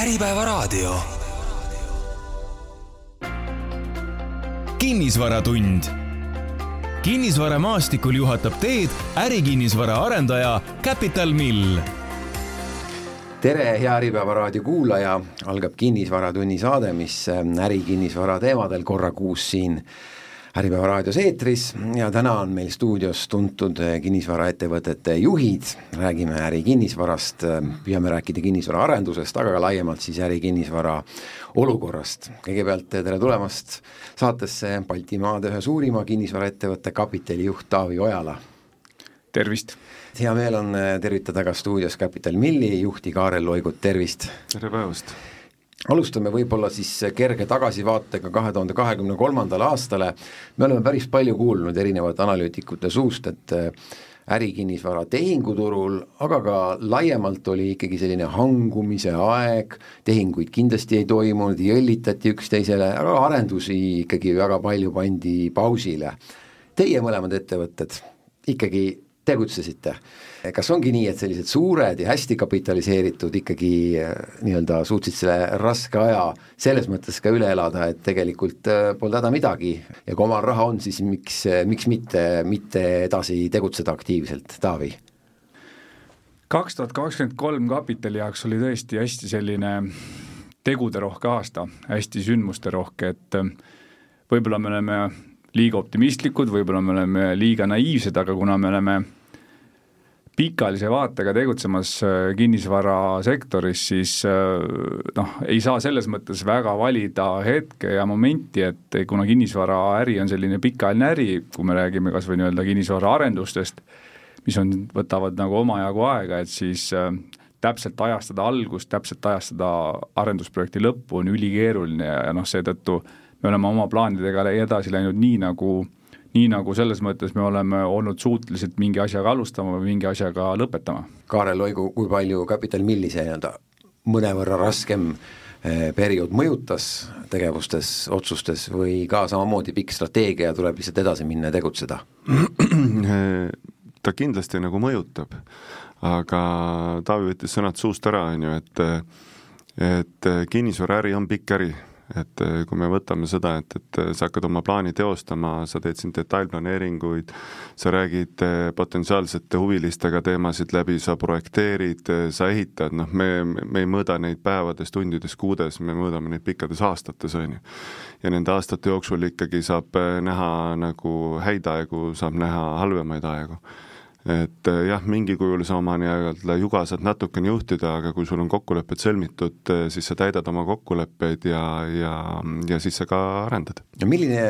Äripäevaraadio. kinnisvaratund. kinnisvaramaastikul juhatab teed ärikinnisvara arendaja Capital Mill tere, hea Äripäeva raadio kuulaja, algab Kinnisvaratunni saade, mis äh, ärikinnisvara teemadel korra kuus siin Äripäeva raadios eetris ja täna on meil stuudios tuntud kinnisvaraettevõtete juhid, räägime ärikinnisvarast, püüame rääkida kinnisvaraarendusest, aga ka laiemalt siis ärikinnisvara olukorrast. kõigepealt tere tulemast saatesse Baltimaade ühe suurima kinnisvaraettevõtte kapitalijuht Taavi Ojala. tervist! hea meel on tervitada ka stuudios Capital Milli juhti Kaarel Loigut, tervist! tere päevast! Alustame võib-olla siis kerge tagasivaatega kahe tuhande kahekümne kolmandale aastale, me oleme päris palju kuulnud erinevate analüütikute suust, et äh, ärikinnisvara tehinguturul, aga ka laiemalt oli ikkagi selline hangumise aeg, tehinguid kindlasti ei toimunud, jõllitati üksteisele, aga arendusi ikkagi väga palju pandi pausile. Teie mõlemad ettevõtted ikkagi tegutsesite. kas ongi nii, et sellised suured ja hästi kapitaliseeritud ikkagi äh, nii-öelda suutsid selle raske aja selles mõttes ka üle elada, et tegelikult äh, polnud häda midagi ja kui omal raha on, siis miks, äh, miks mitte, mitte edasi tegutseda aktiivselt, Taavi? kaks tuhat kakskümmend kolm kapitali jaoks oli tõesti hästi selline teguderohke aasta, hästi sündmusterohke, et võib-olla me oleme liiga optimistlikud, võib-olla me oleme liiga naiivsed, aga kuna me oleme pikaajalise vaatega tegutsemas äh, kinnisvarasektoris, siis äh, noh, ei saa selles mõttes väga valida hetke ja momenti, et kuna kinnisvaraäri on selline pikaajaline äri, kui me räägime kas või nii-öelda kinnisvaraarendustest, mis on, võtavad nagu omajagu aega, et siis äh, täpselt ajastada algust, täpselt ajastada arendusprojekti lõppu on ülikeeruline ja, ja noh, seetõttu me oleme oma plaanidega edasi läinud nii, nagu nii nagu selles mõttes me oleme olnud suutelised mingi asjaga alustama või mingi asjaga lõpetama. Kaarel Oigu, kui palju Capital Milli see nii-öelda mõnevõrra raskem eh, periood mõjutas tegevustes, otsustes või ka samamoodi pikk strateegia ja tuleb lihtsalt edasi minna ja tegutseda? ta kindlasti nagu mõjutab, aga Taavi võttis sõnad suust ära, on ju, et et kinnisvaraäri on pikk äri et eh, kui me võtame seda, et, et sa hakkad oma plaani teostama, sa teed siin detailplaneeringuid, sa räägid eh, potentsiaalsete huvilistega teemasid läbi, sa projekteerid, sa ehitad, noh, me, me ei mõõda neid päevades, tundides, kuudes, me mõõdame neid pikkades aastates, on ju. ja nende aastate jooksul ikkagi saab näha nagu häid aegu, saab näha halvemaid aegu et eh, jah, mingil kujul sa oma nii-öelda juga saad natukene juhtida, aga kui sul on kokkulepped sõlmitud, eh, siis sa täidad oma kokkuleppeid ja, ja, ja siis sa ka arendad. ja milline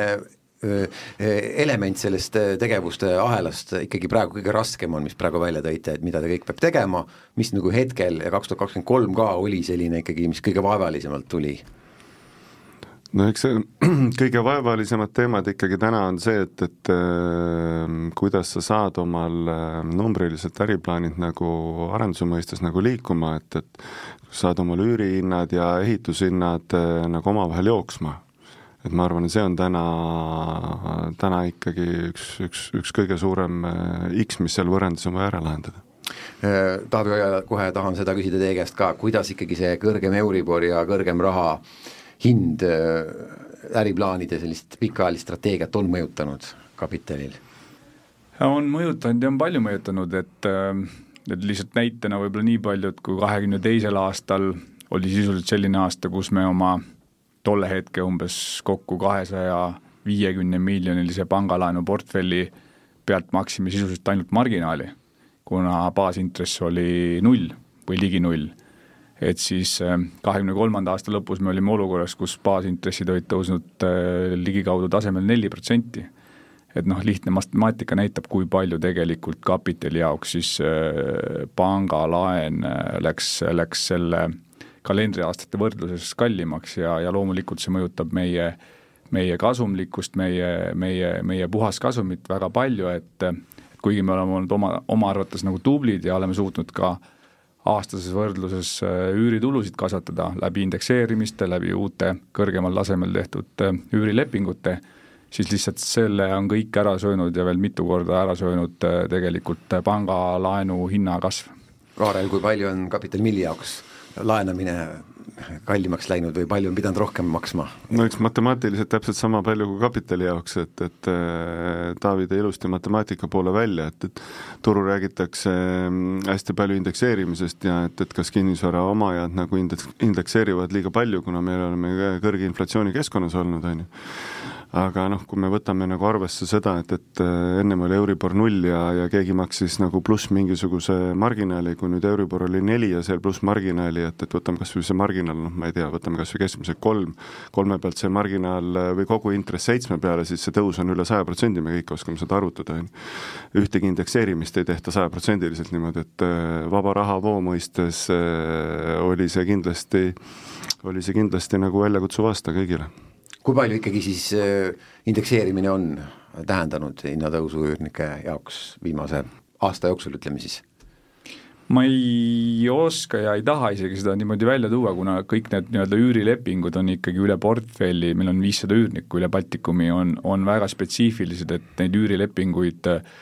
element sellest tegevuste ahelast ikkagi praegu kõige raskem on, mis praegu välja tõite, et mida ta kõik peab tegema, mis nagu hetkel ja kaks tuhat kakskümmend kolm ka oli selline ikkagi, mis kõige vaevalisemalt tuli? No eks see kõige vaevalisemad teemad ikkagi täna on see, et, et äh, kuidas sa saad omal äh, numbriliselt äriplaanid nagu arenduse mõistes nagu liikuma, et, et saad omal üürihinnad ja ehitushinnad äh, nagu omavahel jooksma. et ma arvan, see on täna, täna ikkagi üks, üks, üks kõige suurem äh, X, mis seal võrrandis on vaja ära lahendada äh, Taavi Oja, kohe tahan seda küsida teie käest ka, kuidas ikkagi see kõrgem Euribor ja kõrgem raha äh, hind äh, äriplaanide sellist pikaajalist strateegiat on mõjutanud kapitalil? on mõjutanud ja on palju mõjutanud, et, äh, et lihtsalt näitena võib-olla nii palju, et kui kahekümne teisel aastal oli sisuliselt selline aasta, kus me oma tolle hetke umbes kokku kahesaja viiekümne miljonilise pangalaenu portfelli pealt maksime sisuliselt ainult marginaali, kuna baasintress oli null või ligi null et siis äh, kahekümne kolmanda aasta lõpus me olime olukorras, kus baasintressid olid tõusnud äh, ligikaudu tasemel neli protsenti. et noh, lihtne matemaatika näitab, kui palju tegelikult kapitali jaoks siis äh, pangalaen läks, läks selle kalendriaastate võrdluses kallimaks ja, ja loomulikult see mõjutab meie meie kasumlikkust, meie, meie, meie puhaskasumit väga palju, et kuigi me oleme olnud oma, oma arvates nagu tublid ja oleme suutnud ka äh, aastases võrdluses äh, üüritulusid kasvatada läbi indekseerimiste, läbi uute kõrgemal tasemel tehtud äh, üürilepingute, siis lihtsalt selle on kõik ära söönud ja veel mitu korda ära söönud äh, tegelikult pangalaenu hinna kasv. Kaarel, kui palju on Capital Milli jaoks laenamine kallimaks läinud või palju on pidanud rohkem maksma? no eks matemaatiliselt täpselt sama palju kui kapitali jaoks, et, et äh, Taavi tõi ilusti matemaatika poole välja, et, et turul räägitakse mm, hästi palju indekseerimisest ja et, et kas kinnisvara omajad nagu indeks, indekseerivad liiga palju, kuna me oleme kõrge inflatsiooni keskkonnas olnud, on ju aga noh, kui me võtame nagu arvesse seda, et, et äh, ennem oli Euribor null ja, ja keegi maksis nagu pluss mingisuguse marginaali, kui nüüd Euribor oli neli ja seal pluss marginaali, et, et võtame kas või see marginaal, noh, ma ei tea, võtame kas või keskmise kolm, kolme pealt see marginaal äh, või kogu intress seitsme peale, siis see tõus on üle saja protsendi, me kõik oskame seda arvutada, on ju. ühtegi indekseerimist ei tehta sajaprotsendiliselt niimoodi, et äh, vaba rahavoo mõistes oli see kindlasti, oli see kindlasti nagu väljakutsuv aasta kõigile kui palju ikkagi siis äh, indekseerimine on tähendanud hinnatõusu üürnike jaoks viimase aasta jooksul, ütleme siis? ma ei oska ja ei taha isegi seda niimoodi välja tuua, kuna kõik need nii-öelda üürilepingud on ikkagi üle portfelli, meil on viissada üürnikku üle Baltikumi, on, on väga spetsiifilised, et neid üürilepinguid äh,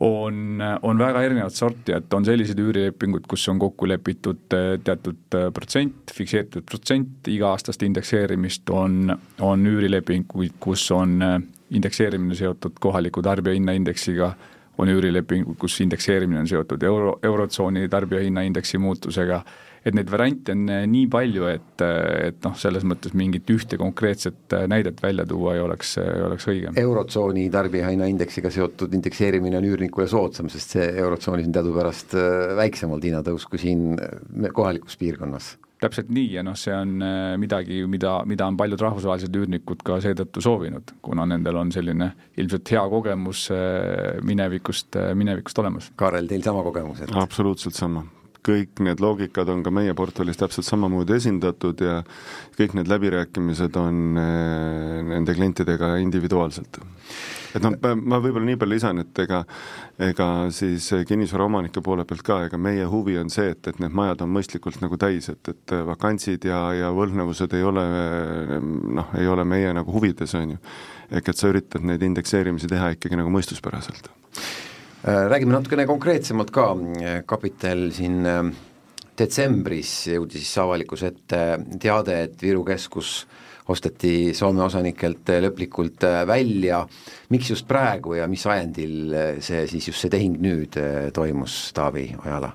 on, on väga erinevat sorti, et on sellised üürilepingud, kus on kokku lepitud eh, teatud eh, protsent, fikseeritud protsent iga-aastast indekseerimist, on, on üürilepinguid, kus on eh, indekseerimine seotud kohaliku tarbijahinnaindeksiga, on üürilepingud, kus indekseerimine on seotud euro, Eurotsooni tarbijahinnaindeksi muutusega et neid variante on eh, nii palju, et, eh, et noh, selles mõttes mingit ühte konkreetset eh, näidet välja tuua ei oleks, ei oleks õige. eurotsooni tarbijahinnaindeksiga seotud indekseerimine on üürnikule soodsam, sest see Eurotsoonis on teadupärast väiksem olnud hinnatõus kui siin kohalikus piirkonnas täpselt nii ja noh, see on midagi, mida, mida on paljud rahvusvahelised üürnikud ka seetõttu soovinud, kuna nendel on selline ilmselt hea kogemus minevikust, minevikust olemas. Kaarel, teil sama kogemus, et absoluutselt sama kõik need loogikad on ka meie portfellis täpselt samamoodi esindatud ja kõik need läbirääkimised on eh, nende klientidega individuaalselt. et noh, ma võib-olla nii palju lisan, et ega ega siis kinnisvaraomanike poole pealt ka, ega meie huvi on see, et, et need majad on mõistlikult nagu täis, et, et vakantsid ja, ja võlgnevused ei ole noh, ei ole meie nagu huvides, on ju. ehk et sa üritad neid indekseerimisi teha ikkagi nagu mõistuspäraselt räägime natukene konkreetsemalt ka, Kapital siin äh, detsembris jõudis siis avalikkuse ette teade, et Viru keskus osteti Soome osanikelt lõplikult äh, välja, miks just praegu ja mis ajendil see siis, just see tehing nüüd toimus, Taavi Ojala?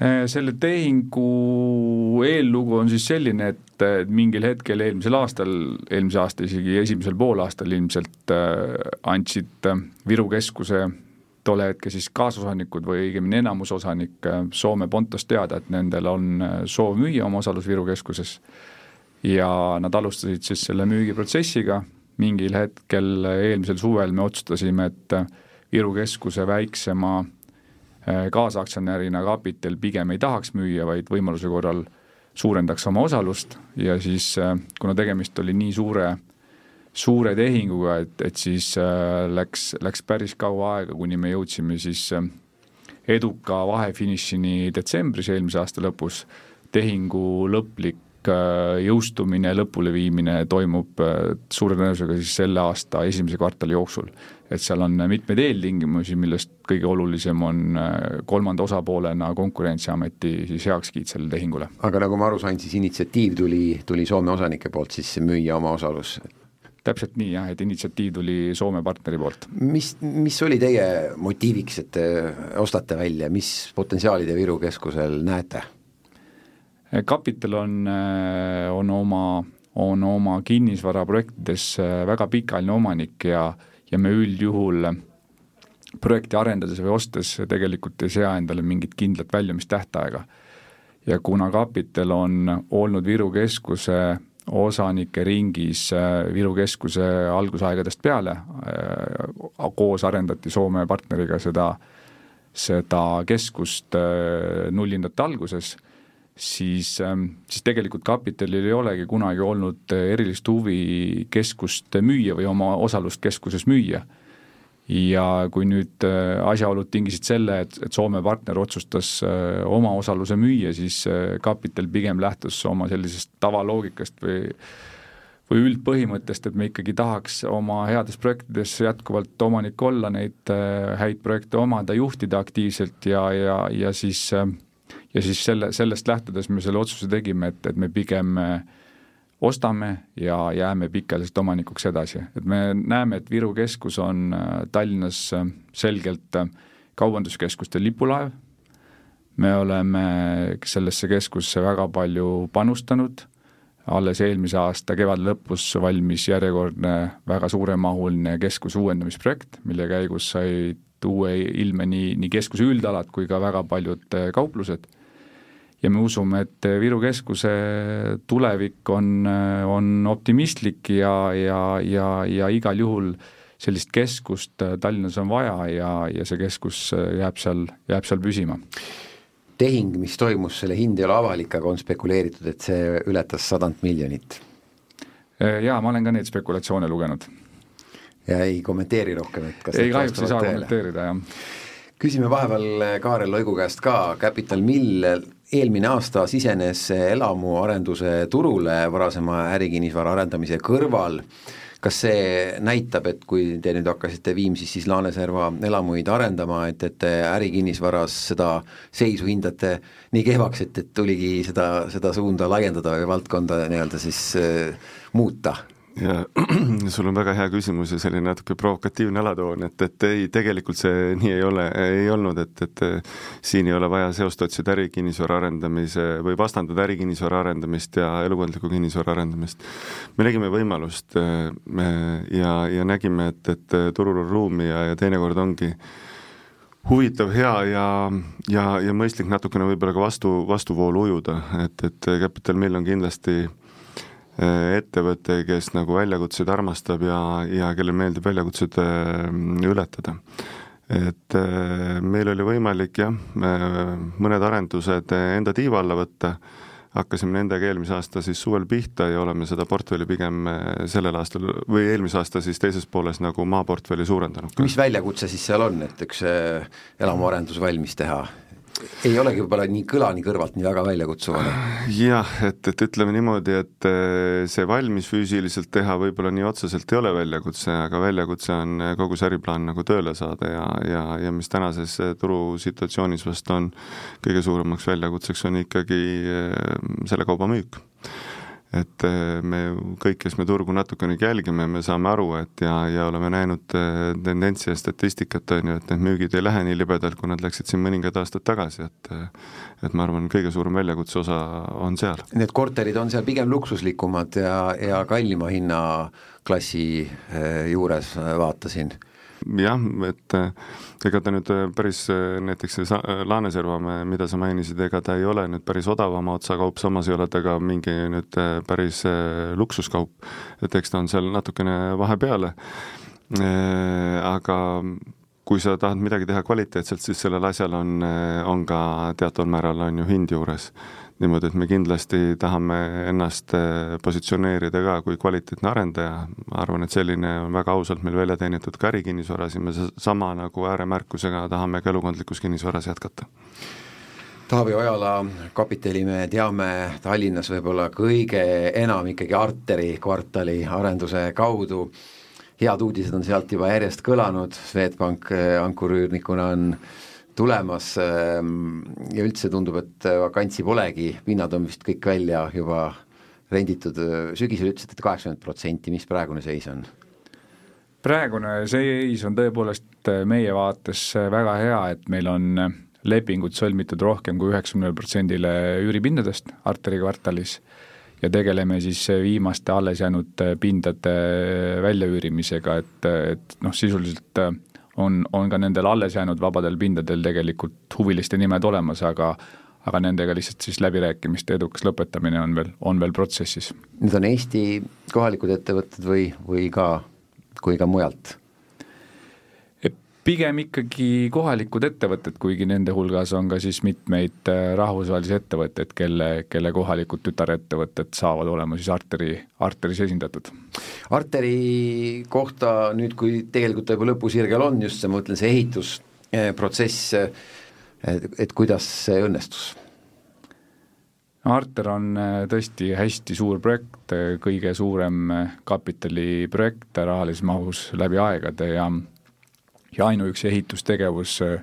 Selle tehingu eellugu on siis selline, et mingil hetkel eelmisel aastal, eelmise aasta isegi esimesel poolaastal ilmselt äh, andsid äh, Viru keskuse tolle hetke siis kaasosanikud või õigemini enamusosanik äh, Soome Pontos teada, et nendel on soov müüa oma osalus Viru keskuses. Ja nad alustasid siis selle müügiprotsessiga, mingil hetkel eelmisel suvel me otsustasime, et Viru keskuse väiksema kaasaktsionärina Kapital pigem ei tahaks müüa, vaid võimaluse korral äh, suurendaks oma osalust ja siis äh, kuna tegemist oli nii suure, suure tehinguga, et, et siis äh, läks, läks päris kaua aega, kuni me jõudsime siis äh, eduka vahefinišini detsembris eelmise aasta lõpus, tehingu lõplik jõustumine, lõpuleviimine toimub suure tõenäosusega siis selle aasta esimese kvartali jooksul et seal on mitmeid eeltingimusi, millest kõige olulisem on äh, kolmanda osapoolena Konkurentsiameti siis heakskiit sellele tehingule. aga nagu ma aru sain, siis initsiatiiv tuli, tuli Soome osanike poolt siis müüa oma osalus? täpselt nii jah, et initsiatiiv tuli Soome partneri poolt. mis, mis oli teie motiiviks, et te ostate välja, mis potentsiaali te Viru keskusel näete? Kapital on, äh, on oma, on oma kinnisvaraprojektides äh, väga pikaajaline omanik ja ja me üldjuhul projekti arendades või ostes tegelikult ei sea endale mingit kindlat väljumistähtaega. ja kuna Kapital on olnud Viru Keskuse osanike ringis Viru Keskuse algusaegadest peale, koos arendati Soome partneriga seda, seda keskust nullindate alguses siis, ähm, siis tegelikult kapitalil ei olegi kunagi olnud erilist huvi keskust müüa või oma osalust keskuses müüa. ja kui nüüd äh, asjaolud tingisid selle, et, et Soome partner otsustas äh, oma osaluse müüa, siis äh, kapital pigem lähtus oma sellisest tavaloogikast või või üldpõhimõttest, et me ikkagi tahaks oma heades projektides jätkuvalt omanik olla, neid häid projekte omada, juhtida aktiivselt ja, ja, ja siis äh, ja siis selle, sellest lähtudes me selle otsuse tegime, et, et me pigem äh, ostame ja jääme pikaajalisest omanikuks edasi, et me näeme, et Viru keskus on äh, Tallinnas äh, selgelt kaubanduskeskuste lipulaev, me oleme sellesse keskusse väga palju panustanud, alles eelmise aasta kevade lõpus valmis järjekordne väga suuremahuline keskuse uuendamisprojekt, mille käigus said uue ilme nii, nii keskuse üldalad kui ka väga paljud kauplused ja me usume, et Viru Keskuse tulevik on, on optimistlik ja, ja, ja, ja igal juhul sellist keskust Tallinnas on vaja ja, ja see keskus jääb seal, jääb seal püsima tehing, mis toimus, selle hind ei ole avalik, aga on spekuleeritud, et see ületas sadat miljonit. Jaa, ma olen ka neid spekulatsioone lugenud. ja ei kommenteeri rohkem, et kas ei, kahjuks ei saa teele. kommenteerida, jah. küsime vahepeal Kaarel Loigu käest ka, Capital Mill eelmine aasta sisenes elamuarenduse turule varasema ärikinnisvara arendamise kõrval, kas see näitab, et kui te nüüd hakkasite Viimsis siis Laaneserva elamuid arendama, et, et ärikinnisvaras seda seisu hindate nii kehvaks, et, et tuligi seda, seda suunda laiendada või valdkonda nii-öelda siis äh, muuta? Ja sul on väga hea küsimus ja selline natuke provokatiivne alatoon, et, et ei, tegelikult see nii ei ole, ei olnud, et, et siin ei ole vaja seost otsida ärikinnisvara arendamise või vastandada ärikinnisvara arendamist ja elukondliku kinnisvara arendamist. me nägime võimalust ja, ja nägime, et, et turul on ruumi ja, ja teinekord ongi huvitav, hea ja, ja, ja mõistlik natukene võib-olla ka vastu, vastuvoolu ujuda, et, et Capital Mill on kindlasti Äh, ettevõte, kes nagu väljakutseid armastab ja, ja kellel meeldib väljakutsed äh, ületada. et äh, meil oli võimalik jah, mõned arendused enda tiiva alla võtta, hakkasime nendega eelmise aasta siis suvel pihta ja oleme seda portfelli pigem sellel aastal või eelmise aasta siis teises pooles nagu maaportfelli suurendanud. mis väljakutse siis seal on, et üks elamuarendus valmis teha ei olegi võib-olla nii kõlani kõrvalt nii väga väljakutsuvana. jah, et, et ütleme niimoodi, et eh, see valmis füüsiliselt teha võib-olla nii otseselt ei ole väljakutse, aga väljakutse on eh, kogu see äriplaan nagu tööle saada ja, ja, ja mis tänases eh, turusituatsioonis vast on kõige suuremaks väljakutseks, on ikkagi selle kauba müük et äh, me kõik, kes me turgu natukenegi jälgime, me saame aru, et ja, ja oleme näinud äh, tendentsi ja statistikat, on ju, et need müügid ei lähe nii libedalt, kui nad läksid siin mõningad aastad tagasi, et äh, et ma arvan, kõige suurem väljakutse osa on seal. Need korterid on seal pigem luksuslikumad ja, ja kallima hinnaklassi juures vaatasin jah, et äh, ega ta nüüd äh, päris äh, näiteks see Laaneserva, mida sa mainisid, ega ta ei ole nüüd päris odavama otsa kaup, samas ei ole ta ka mingi nüüd päris luksuskaup. et eks ta on seal natukene vahepeale, aga kui sa tahad midagi teha kvaliteetselt, siis sellel asjal on, on ka teataval määral on ju hind juures niimoodi, et me kindlasti tahame ennast eh, positsioneerida ka kui kvaliteetne arendaja, ma arvan, et selline on väga ausalt meil välja teenitud ka ärikinnisvaras ja me sama nagu ääremärkusega tahame ka elukondlikus kinnisvaras jätkata. Taavi Ojala kapitali me teame Tallinnas võib-olla kõige enam ikkagi Arteri kvartali arenduse kaudu, head uudised on sealt juba järjest kõlanud, Swedbank eh, ankurüürnikuna on tulemas ähm, ja üldse tundub, et vakantsi polegi, pinnad on vist kõik välja juba renditud, sügisel ütlesite, et kaheksakümmend protsenti, mis praegune seis on? praegune seis on tõepoolest meie vaates väga hea, et meil on lepingud sõlmitud rohkem kui üheksakümnele protsendile üüripindadest Arteri kvartalis. Ja tegeleme siis viimaste alles jäänud pindade väljaüürimisega, et, et noh, sisuliselt on, on ka nendel alles jäänud vabadel pindadel tegelikult huviliste nimed olemas, aga aga nendega lihtsalt siis läbirääkimiste edukas lõpetamine on veel, on veel protsessis. Need on Eesti kohalikud ettevõtted või, või ka, kui ka mujalt? Pigem ikkagi kohalikud ettevõtted, kuigi nende hulgas on ka siis mitmeid äh, rahvusvahelisi ettevõtteid, kelle, kelle kohalikud tütarettevõtted saavad olema siis Arteri, Arteris esindatud. Arteri kohta nüüd, kui tegelikult ta juba lõpusirgel on just see, ma mõtlen, see ehitusprotsess, et, kuidas see õnnestus? Arter on äh, tõesti hästi suur projekt, kõige suurem kapitaliprojekt rahalises mahus läbi aegade ja ja ainuüksi ehitustegevus äh,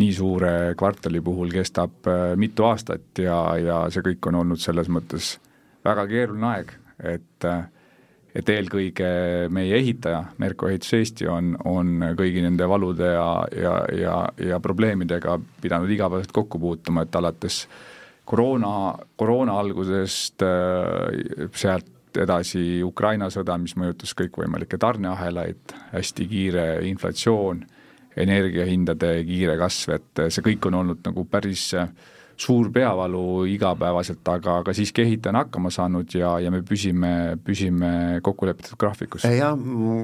nii suure kvartali puhul kestab mitu aastat ja, ja see kõik on olnud selles mõttes väga keeruline aeg, et et eelkõige meie ehitaja, Merko Ehitus Eesti, on, on kõigi nende valude ja, ja, ja, ja probleemidega pidanud igapäevaselt kokku puutuma, et alates koroona, koroona algusest sealt edasi Ukraina sõda, mis mõjutas kõikvõimalikke tarneahelaid, hästi kiire inflatsioon, energiahindade kiire kasv, et see kõik on olnud nagu päris suur peavalu igapäevaselt, aga, aga siiski ehitaja on hakkama saanud ja, ja me püsime, püsime kokkulepitud graafikus. jah,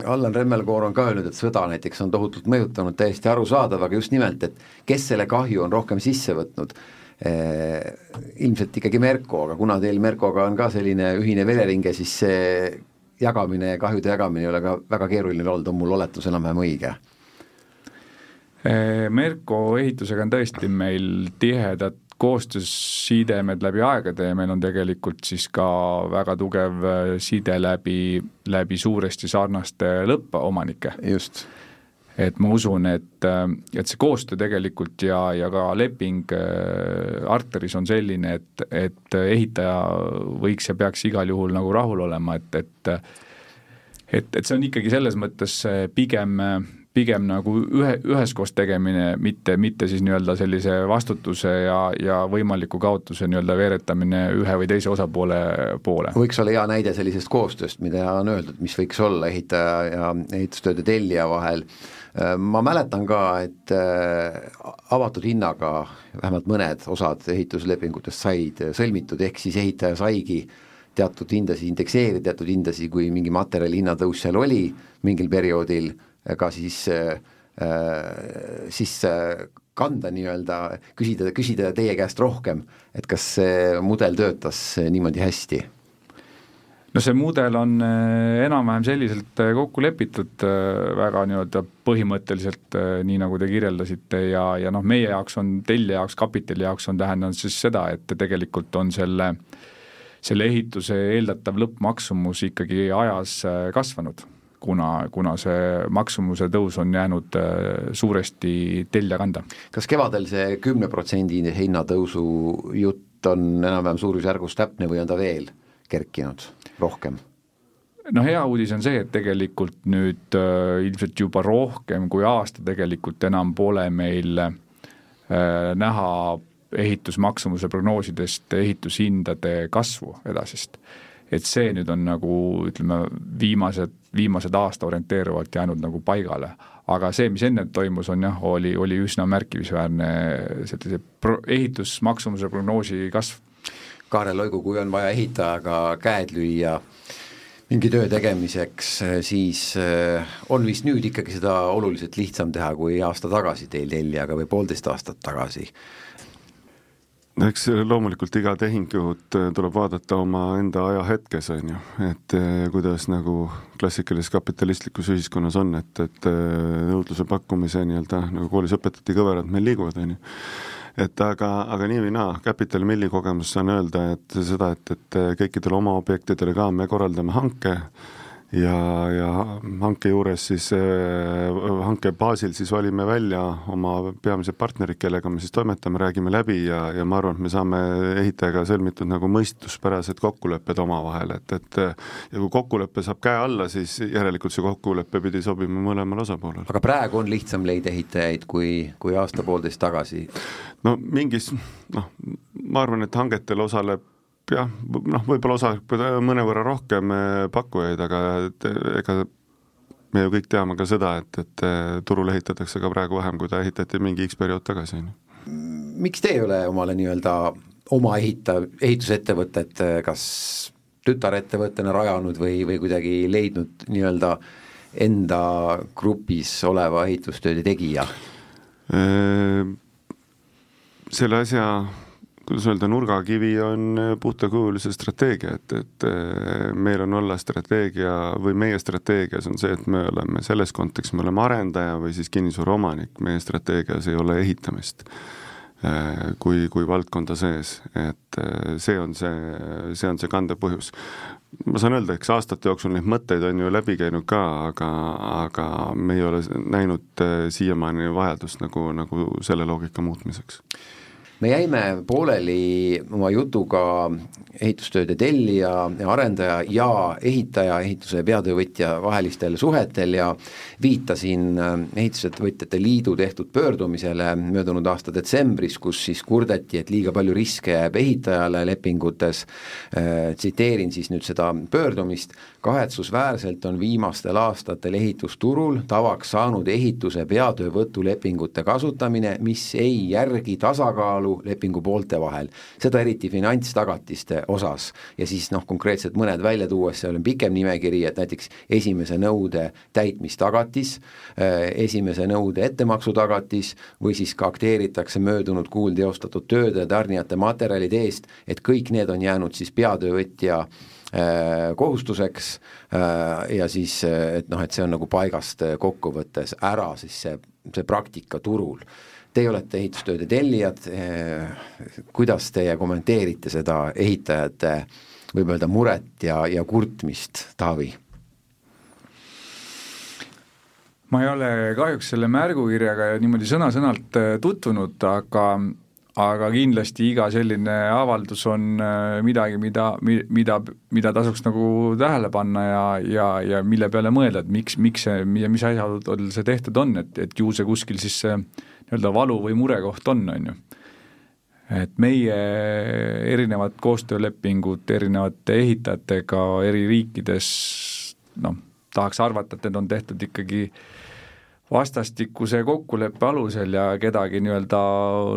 Allan Remmelkoor on ka öelnud, et sõda näiteks on tohutult mõjutanud, täiesti arusaadav, aga just nimelt, et kes selle kahju on rohkem sisse võtnud ilmselt ikkagi Merko, aga kuna teil Merkoga on ka selline ühine vereringe, siis see jagamine, kahjude jagamine ei ole ka väga keeruline olnud, on mul oletus enam-vähem õige? Eh, Merko ehitusega on tõesti meil tihedad koostöösidemed läbi aegade ja meil on tegelikult siis ka väga tugev side läbi, läbi suuresti sarnaste lõppomanike. just et ma usun, et, et see koostöö tegelikult ja, ja ka leping äh, Arteris on selline, et, et ehitaja võiks ja peaks igal juhul nagu rahul olema, et, et et, et see on ikkagi selles mõttes pigem pigem nagu ühe, üheskoos tegemine, mitte, mitte siis nii-öelda sellise vastutuse ja, ja võimaliku kaotuse nii-öelda veeretamine ühe või teise osapoole poole. võiks olla hea näide sellisest koostööst, mida on öeldud, mis võiks olla ehitaja ja ehitustööde tellija vahel Äh, ma mäletan ka, et äh, avatud hinnaga vähemalt mõned osad ehituslepingutest said sõlmitud, ehk siis ehitaja saigi teatud hindasid indekseerida, teatud hindasid, kui mingi materjali hinnatõus seal oli mingil perioodil, ka siis äh, siis kanda nii-öelda, küsida, küsida teie käest rohkem, et kas see mudel töötas niimoodi hästi no see mudel on äh, enam-vähem selliselt äh, kokku lepitud, äh, väga nii-öelda põhimõtteliselt, nii nagu te kirjeldasite ja, ja noh, meie jaoks on, tellija jaoks, kapitali jaoks on tähendanud siis seda, et tegelikult on selle, selle ehituse eeldatav lõppmaksumus ikkagi ajas kasvanud kuna, kuna see maksumuse tõus on jäänud suuresti tellija kanda. kas kevadel see kümne protsendi hinnatõusu jutt on enam-vähem suurusjärgus täpne või on ta veel kerkinud rohkem? no hea uudis on see, et tegelikult nüüd äh, ilmselt juba rohkem kui aasta tegelikult enam pole meil äh, näha ehitusmaksumuse prognoosidest ehitushindade kasvu edasist. et see nüüd on nagu ütleme, viimased, viimased aasta orienteeruvalt jäänud nagu paigale. aga see, mis enne toimus, on jah, oli, oli üsna märkimisväärne sellise pro-, ehitusmaksumuse prognoosi kasv Kaarel Loigu, kui on vaja ehitajaga käed lüüa mingi töö tegemiseks, siis eh, on vist nüüd ikkagi seda oluliselt lihtsam teha kui aasta tagasi teil tellijaga või poolteist aastat tagasi? no eks loomulikult iga tehingut eh, tuleb vaadata omaenda ajahetkes, on ju, et eh, kuidas nagu klassikalises kapitalistlikus ühiskonnas on, et, et nõudluse pakkumise nii-öelda, nagu koolis õpetati, kõverad meil liiguvad, on ju et aga, aga nii või naa, Capital Milli kogemus saan öelda, et seda, et, et kõikidele oma objektidele ka me korraldame hanke ja, ja hanke juures siis äh,, hanke baasil siis valime välja oma peamised partnerid, kellega me siis toimetame, räägime läbi ja, ja ma arvan, et me saame ehitajaga sõlmitud nagu mõistuspärased kokkulepped omavahel, et, et ja kui kokkulepe saab käe alla, siis järelikult see kokkulepe pidi sobima mõlemale osapoolele. aga praegu on lihtsam leida ehitajaid kui, kui aasta-poolteist tagasi? no mingis noh, ma arvan, et hangetel osaleb jah, noh, võib-olla osaliselt mõnevõrra rohkem eh, pakkujaid, aga et ega me ju kõik teame ka seda, et, et eh, turul ehitatakse ka praegu vähem, kui ta ehitati mingi X periood tagasi, on ju. miks te ei ole omale nii-öelda oma ehita-, ehitusettevõtet eh, kas tütarettevõttena rajanud või, või kuidagi leidnud nii-öelda enda grupis oleva ehitustööde tegija? selle asja kuidas öelda, nurgakivi on äh, puhtakujulise strateegia, et, et äh, meil on olla strateegia või meie strateegias on see, et me oleme selles kontekstis, me oleme arendaja või siis kinnisvara omanik, meie strateegias ei ole ehitamist. kui, kui valdkonda sees, et see on see, see on see kandev põhjus. ma saan öelda, eks aastate jooksul neid mõtteid on ju läbi käinud ka, aga, aga me ei ole näinud siiamaani vajadust nagu, nagu selle loogika muutmiseks me jäime pooleli oma jutuga ehitustööde tellija ja arendaja ja ehitaja, ehituse peatöövõtja vahelistel suhetel ja viitasin äh, Ehitusettevõtjate Liidu tehtud pöördumisele möödunud aasta detsembris, kus siis kurdeti, et liiga palju riske jääb ehitajale lepingutes, äh, tsiteerin siis nüüd seda pöördumist, kahetsusväärselt on viimastel aastatel ehitusturul tavaks saanud ehituse peatöövõtulepingute kasutamine, mis ei järgi tasakaalu lepingu poolte vahel, seda eriti finantstagatiste osas. ja siis noh, konkreetselt mõned välja tuues, seal on pikem nimekiri, et näiteks esimese nõude täitmistagatis, äh, esimese nõude ettemaksutagatis või siis ka akteeritakse möödunud kuul teostatud tööde tarnijate materjalide eest, et kõik need on jäänud siis peatöövõtja Äh, kohustuseks äh, ja siis, et noh, et see on nagu paigast kokkuvõttes ära siis see, see praktika turul. Teie olete ehitustööde tellijad, äh, kuidas teie kommenteerite seda ehitajate võib öelda muret ja, ja kurtmist, Taavi? ma ei ole kahjuks selle märgukirjaga niimoodi sõna-sõnalt tutvunud, aga aga kindlasti iga selline avaldus on äh, midagi, mida, mida, mida tasuks nagu tähele panna ja, ja, ja mille peale mõelda, et miks, miks see ja mis asjaoludel see tehtud on, et, et ju see kuskil siis see nii-öelda valu või murekoht on, on ju. et meie erinevad koostöölepingud erinevate ehitajatega eri riikides noh, tahaks arvata, et need on tehtud ikkagi äh, vastastikuse kokkuleppe alusel ja kedagi nii-öelda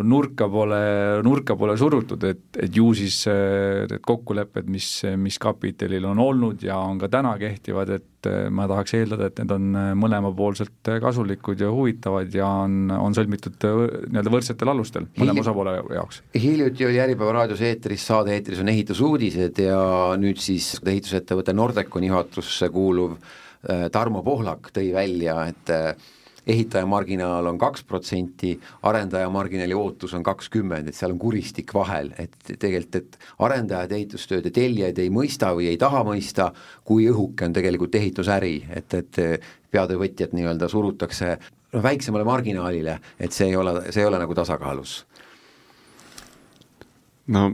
nurka pole, nurka pole surutud, et, et ju siis äh, need kokkulepped, mis, mis kapitalil on olnud ja on ka täna kehtivad, et äh, ma tahaks eeldada, et need on äh, mõlemapoolselt kasulikud ja huvitavad ja on, on sõlmitud nii-öelda võrdsetel alustel mõlema osapoole jaoks. hiljuti oli Äripäeva raadios eetris, saade eetris on ehitusuudised ja nüüd siis ehitusettevõte Nordeconi juhatusse kuuluv Tarmo Pohlak tõi välja, et ehitaja marginaal on kaks protsenti, arendaja marginaali ootus on kakskümmend, et seal on kuristik vahel, et tegelikult, et arendajad, ehitustööde tellijad ei mõista või ei taha mõista, kui õhuke on tegelikult ehitusäri, et, et peatöövõtjad nii-öelda surutakse noh, väiksemale marginaalile, et see ei ole, see ei ole nagu tasakaalus. no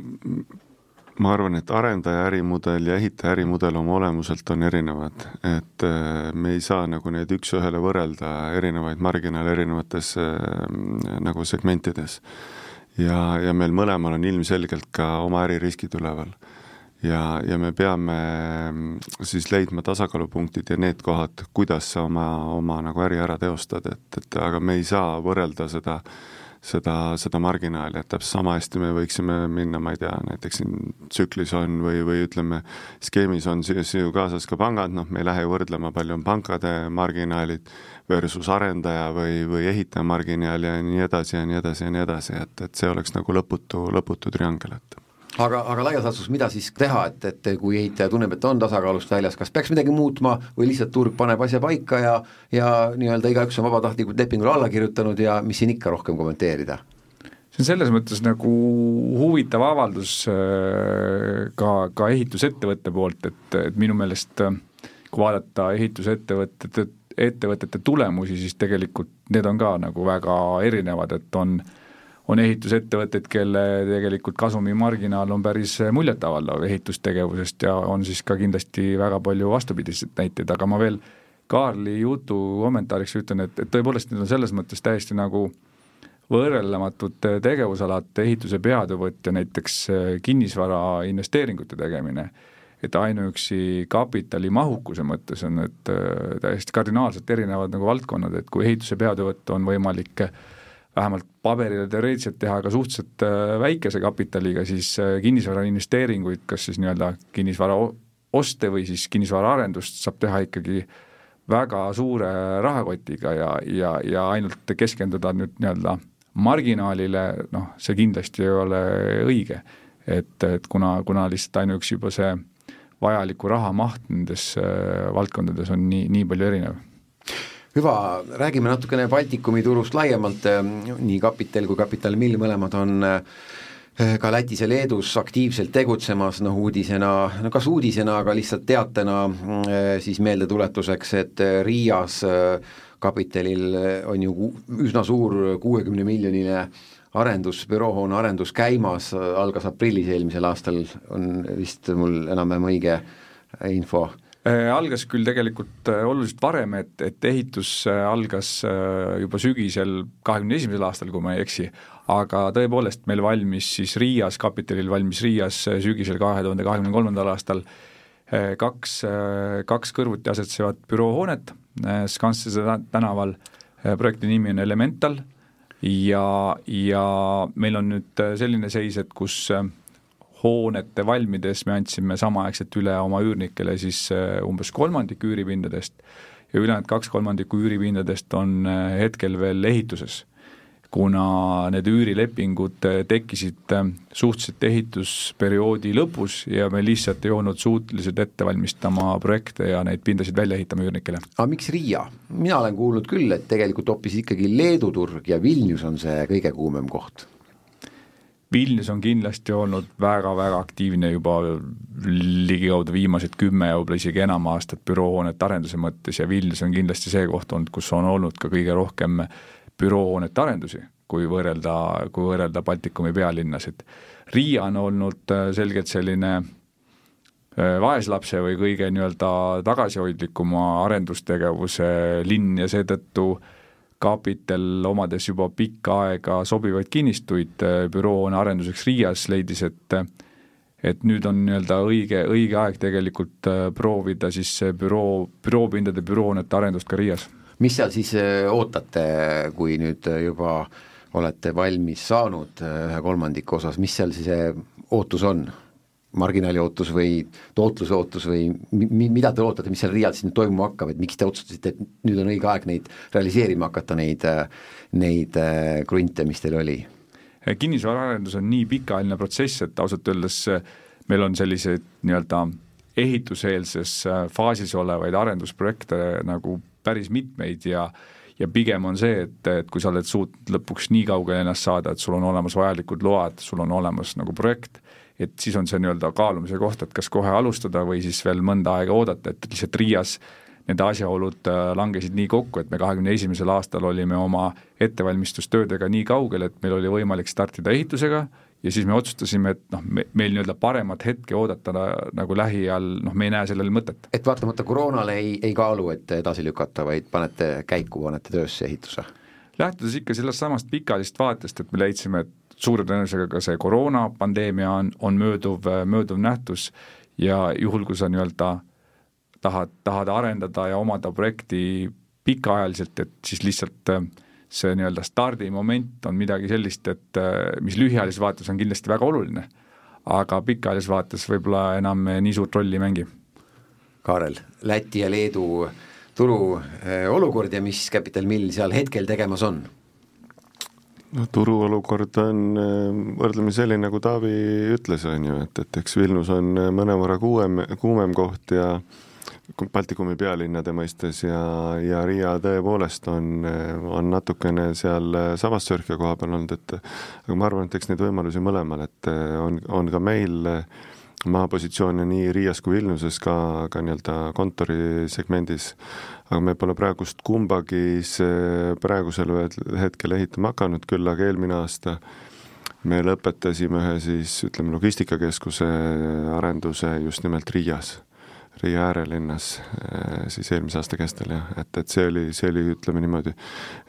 ma arvan, et arendaja ärimudel ja ehitaja ärimudel oma olemuselt on erinevad, et äh, me ei saa nagu neid üks-ühele võrrelda, erinevaid marginaale erinevates äh, nagu segmentides. ja, ja meil mõlemal on ilmselgelt ka oma äririskid üleval. ja, ja me peame mm, siis leidma tasakaalupunktid ja need kohad, kuidas sa oma, oma nagu äri ära teostad, et, et aga me ei saa võrrelda seda äh, seda, seda marginaali, et täpselt sama hästi me võiksime minna, ma ei tea, näiteks siin tsüklis on või, või ütleme, skeemis on siis ju kaasas ka pangad, noh, me ei lähe võrdlema, palju on pankade marginaalid versus arendaja või, või ehitaja marginaal ja nii edasi ja nii edasi ja nii edasi, et, et see oleks nagu lõputu, lõputu triangel, et aga, aga laias laastus, mida siis teha, et, et kui ehitaja tunneb, et on tasakaalust väljas, kas peaks midagi muutma või lihtsalt turg paneb asja paika ja ja nii-öelda igaüks on vabatahtlikult lepingule alla kirjutanud ja mis siin ikka rohkem kommenteerida? see on selles mõttes nagu huvitav avaldus äh, ka, ka ehitusettevõtte poolt, et, et minu meelest äh, kui vaadata ehitusettevõtete, ettevõtete tulemusi, siis tegelikult need on ka nagu väga erinevad, et on äh, on ehitusettevõtteid, kelle tegelikult kasumimarginaal on päris muljetavaldav ehitustegevusest ja on siis ka kindlasti väga palju vastupidiseid näiteid, aga ma veel Kaarli jutu kommentaariks ütlen, et, et tõepoolest need on selles mõttes täiesti nagu võrrelematud tegevusalad, ehituse peatöövõtja, näiteks kinnisvara investeeringute tegemine, et ainuüksi kapitali mahukuse mõttes on need täiesti kardinaalselt erinevad nagu valdkonnad, et kui ehituse peatöövõtja on võimalik äh, vähemalt paberile teoreetiliselt teha ka suhteliselt äh, väikese kapitaliga, siis äh, kinnisvara investeeringuid, kas siis nii-öelda kinnisvara oste või siis kinnisvaraarendust saab teha ikkagi väga suure rahakotiga ja, ja, ja ainult keskenduda nüüd nii-öelda marginaalile, noh, see kindlasti ei ole õige. et, et kuna, kuna lihtsalt ainuüksi juba see vajaliku raha maht nendes äh, valdkondades on nii, nii palju erinev hüva, räägime natukene Baltikumi turust laiemalt, nii Kapital kui Kapital Mill mõlemad on ka Lätis ja Leedus aktiivselt tegutsemas, noh uudisena, no kas uudisena, aga lihtsalt teatena siis meeldetuletuseks, et Riias Kapitalil on ju üsna suur kuuekümne miljoniline arendus, büroohoone arendus käimas, algas aprillis eelmisel aastal, on vist mul enam-vähem õige info algas küll tegelikult äh, oluliselt varem, et, et ehitus äh, algas juba sügisel kahekümne esimesel aastal, kui ma ei eksi, aga tõepoolest meil valmis siis Riias, kapitalil valmis Riias sügisel kahe tuhande kahekümne kolmandal aastal kaks, kaks kõrvuti asetsevat büroohoonet Skanstase tänaval, projekti nimi on Elemental. Ja, ja meil on nüüd äh, selline seis, et kus äh, hoonete valmides me andsime samaaegselt üle oma üürnikele siis äh, umbes kolmandik üüripindadest ja ülejäänud kaks kolmandikku üüripindadest on hetkel veel ehituses kuna need üürilepingud äh, tekkisid äh, suhteliselt ehitusperioodi lõpus ja me lihtsalt ei olnud suutelised ette valmistama projekte ja neid pindasid välja ehitama üürnikele. aga miks Riia? mina olen kuulnud küll, et tegelikult hoopis ikkagi Leedu turg ja Vilnius on see kõige kuumem koht. Vilnius on kindlasti olnud väga-väga aktiivne juba ligikaudu viimased kümme ja võib-olla isegi enam aastat büroohoonete arenduse mõttes ja Vilnius on kindlasti see koht olnud, kus on olnud ka kõige rohkem äh, büroohoonete arendusi, kui võrrelda, kui võrrelda Baltikumi pealinnasid. Riia on olnud äh, selgelt selline äh, vaeslapse või kõige nii-öelda tagasihoidlikuma arendustegevuse linn ja seetõttu Kapitel, omades juba pikka aega sobivaid kinnistuid äh, büroohoone arenduseks Riias, leidis, et et nüüd on nii-öelda õige, õige aeg tegelikult proovida siis büroo, büroopindade büroohoonete arendust ka Riias mis seal siis äh, ootate, kui nüüd äh, juba olete valmis saanud äh, ühe kolmandiku osas, mis seal siis see ootus on? Marginaali ootus või tootluse ootus või mi-, mida te ootate, mis seal Riial siis nüüd toimuma hakkab, et miks te otsustasite, et nüüd on õige aeg neid realiseerima hakata, neid, neid krunte, mis teil oli? kinnisvaraarendus on nii pikaajaline protsess, et ausalt öeldes meil on selliseid nii-öelda ehituseelses faasis olevaid arendusprojekte nagu päris mitmeid ja ja pigem on see, et, et kui sa oled suutnud lõpuks nii kaugele ennast saada, et sul on olemas vajalikud load, sul on olemas nagu projekt, et siis on see nii-öelda kaalumise koht, et kas kohe alustada või siis veel mõnda aega oodata, et lihtsalt Riias need asjaolud äh, langesid nii kokku, et me kahekümne esimesel aastal olime oma ettevalmistustöödega nii kaugel, et meil oli võimalik startida ehitusega ja siis me otsustasime, et noh, me, meil nii-öelda paremat hetke oodata nagu lähiajal, noh, me ei näe sellel mõtet. et vaatamata koroonale ei, ei kaalu, et edasi lükata, vaid panete käiku, panete töösse ehituse? lähtudes ikka sellest samast pikaajalisest vaatest, et me leidsime, et suure tõenäosusega ka see koroonapandeemia on, on mööduv, mööduv nähtus ja juhul, kui sa nii-öelda tahad, tahad arendada ja omada projekti pikaajaliselt, et siis lihtsalt äh, see nii-öelda stardimoment on midagi sellist, et äh, mis lühiajalises vaates on kindlasti väga oluline, aga pikaajalises vaates võib-olla enam nii suurt rolli ei mängi. Kaarel, Läti ja Leedu turu äh, olukord ja mis Capital Mill seal hetkel tegemas on? No turuolukord on äh, võrdlemisi selline, nagu Taavi ütles, on ju, et, et eks Vilnius on mõnevõrra kuumem, kuumem koht ja äh, Baltikumi pealinnade mõistes ja, ja Riia tõepoolest on, on natukene seal sabassörkija koha peal olnud, et aga ma arvan, et eks neid võimalusi mõlemal, et on, on ka meil maapositsioone nii Riias kui Vilniuses ka, ka nii-öelda kontorisegmendis, aga me pole praegust kumbagi praegusel hetkel ehitama hakanud, küll aga eelmine aasta me lõpetasime ühe siis ütleme, logistikakeskuse arenduse just nimelt Riias Riia äärelinnas äh, siis eelmise aasta kestel jah, et, et see oli, see oli, ütleme niimoodi,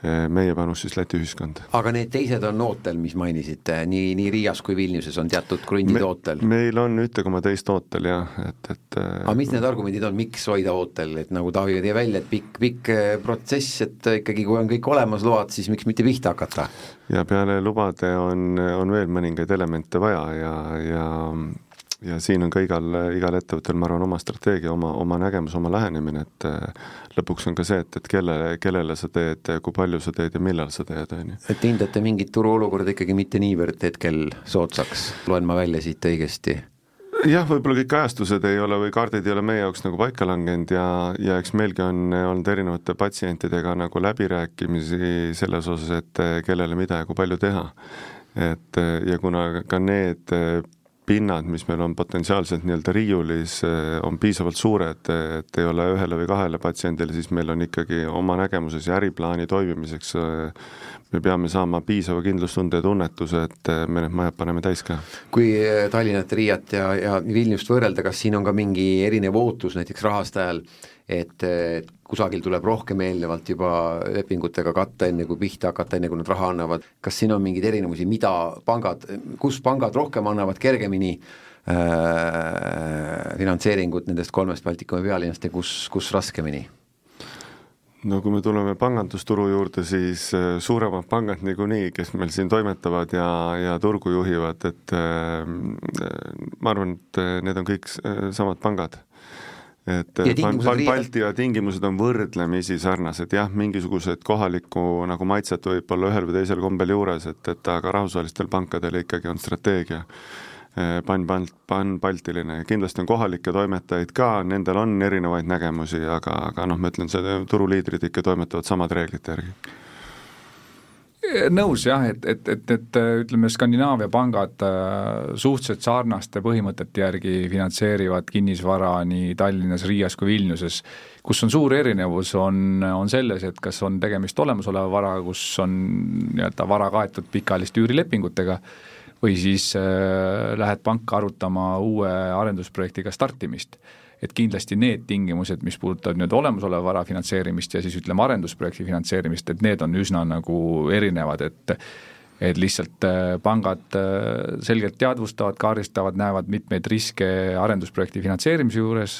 äh, meie panus siis Läti ühiskonda. aga need teised on ootel, mis mainisite, nii, nii Riias kui Vilniuses on teatud krundid me, ootel? meil on ühte koma teist ootel jah, et, et äh, aga mis need argumendid on, miks hoida ootel, et nagu Taavi tõi välja, et pikk, pikk protsess, et ikkagi kui on kõik olemas load, siis miks mitte pihta hakata? ja peale lubade on, on veel mõningaid elemente vaja ja, ja ja siin on ka igal, igal ettevõttel, ma arvan, oma strateegia, oma, oma nägemus, oma lähenemine, et äh, lõpuks on ka see, et, et kelle, kellele sa teed, kui palju sa teed ja millal sa teed, on ju. et hindate mingit turuolukorda ikkagi mitte niivõrd hetkel soodsaks, loen ma välja siit õigesti? jah, võib-olla kõik ajastused ei ole või kaardid ei ole meie jaoks nagu paika langenud ja, ja eks meilgi on olnud erinevate patsientidega nagu läbirääkimisi selles osas, et kellele mida ja kui palju teha. et ja kuna ka need pinnad, mis meil on potentsiaalselt nii-öelda riiulis, on piisavalt suured, et ei ole ühele või kahele patsiendile, siis meil on ikkagi oma nägemuses ja äriplaani toimimiseks me peame saama piisava kindlustunde ja tunnetuse, et me need majad paneme täis ka. kui Tallinnat, Riiat ja, ja Vilniust võrrelda, kas siin on ka mingi erinev ootus näiteks rahastajal, et kusagil tuleb rohkem eelnevalt juba lepingutega katta, enne kui pihta hakata, enne kui nad raha annavad, kas siin on mingeid erinevusi, mida pangad, kus pangad rohkem annavad kergemini äh, finantseeringut nendest kolmest Baltikumi pealinnast ja kus, kus raskemini? no kui me tuleme pangandusturu juurde, siis äh, suuremad pangad niikuinii, kes meil siin toimetavad ja, ja turgu juhivad, et äh, ma arvan, et äh, need on kõik samad pangad. Et Balti ja tingimused on võrdlemisi sarnased, jah, mingisugused kohalikku nagu maitset võib olla ühel või teisel kombel juures, et, et aga rahvusvahelistel pankadel ikkagi on strateegia pan-, pan-baltiline, kindlasti on kohalikke toimetajaid ka, nendel on erinevaid nägemusi, aga, aga noh, ma ütlen, see turuliidrid ikka toimetavad samade reeglite järgi nõus jah, et, et, et, et ütleme, Skandinaavia pangad äh, suhteliselt sarnaste põhimõtete järgi finantseerivad kinnisvara nii Tallinnas, Riias kui Vilniuses. kus on suur erinevus, on, on selles, et kas on tegemist olemasoleva varaga, kus on nii-öelda vara kaetud pikaajaliste üürilepingutega või siis äh, lähed panka arutama uue arendusprojektiga startimist. Et kindlasti need tingimused, mis puudutavad nüüd olemasoleva vara finantseerimist ja siis ütleme, arendusprojekti finantseerimist, et need on üsna nagu erinevad, et et lihtsalt äh, pangad äh, selgelt teadvustavad, kaardistavad, näevad mitmeid riske arendusprojekti finantseerimise juures.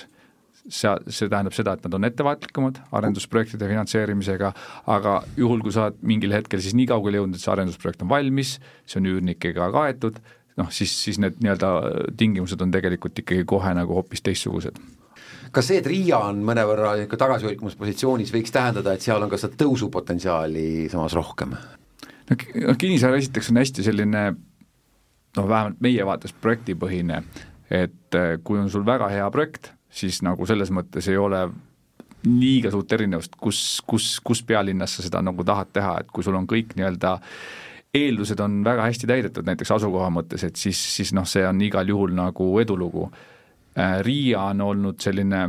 See, see tähendab seda, et nad on ettevaatlikumad arendusprojektide finantseerimisega, aga juhul, kui sa oled mingil hetkel siis nii kaugele jõudnud, et see arendusprojekt on valmis, see on üürnikega kaetud, noh siis, siis need nii-öelda tingimused on tegelikult ikkagi kohe nagu hoopis teistsugused kas see, et Riia on mõnevõrra niisugune tagasihoidlikumas positsioonis, võiks tähendada, et seal on ka seda tõusupotentsiaali samas rohkem? no kinnisvara esiteks on hästi selline noh, vähemalt meie vaates projektipõhine, et eh, kui on sul väga hea projekt, siis nagu selles mõttes ei ole liiga suurt erinevust, kus, kus, kus pealinnas sa seda nagu tahad teha, et kui sul on kõik nii-öelda eeldused on väga hästi täidetud, näiteks asukoha mõttes, et siis, siis noh, see on igal juhul nagu edulugu. Äh, Riia on olnud selline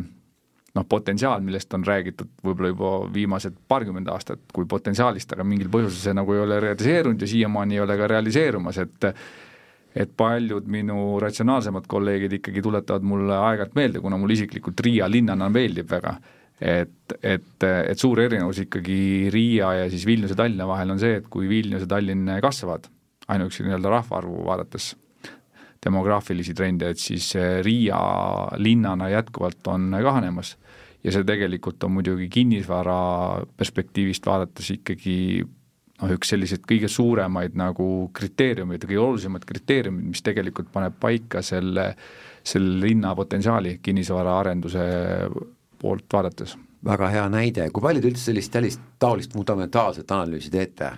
noh, potentsiaal, millest on räägitud võib-olla juba viimased paarkümmend aastat kui potentsiaalist, aga mingil põhjusel see nagu ei ole realiseerunud ja siiamaani ei ole ka realiseerumas, et et paljud minu ratsionaalsemad kolleegid ikkagi tuletavad mulle aeg-ajalt meelde, kuna mulle isiklikult Riia linnana meeldib väga, et, et, et suur erinevus ikkagi Riia ja siis Vilniuse, Tallinna vahel on see, et kui Vilnius ja Tallinn kasvavad, ainuüksi nii-öelda rahvaarvu vaadates, demograafilisi trende, et siis Riia linnana jätkuvalt on kahanemas. ja see tegelikult on muidugi kinnisvara perspektiivist vaadates ikkagi noh, üks selliseid kõige suuremaid nagu kriteeriumeid, kõige olulisemad kriteeriumid, mis tegelikult paneb paika selle, selle linna potentsiaali kinnisvaraarenduse poolt vaadates. väga hea näide, kui palju te üldse sellist, sellist taolist fundamentaalset analüüsi teete?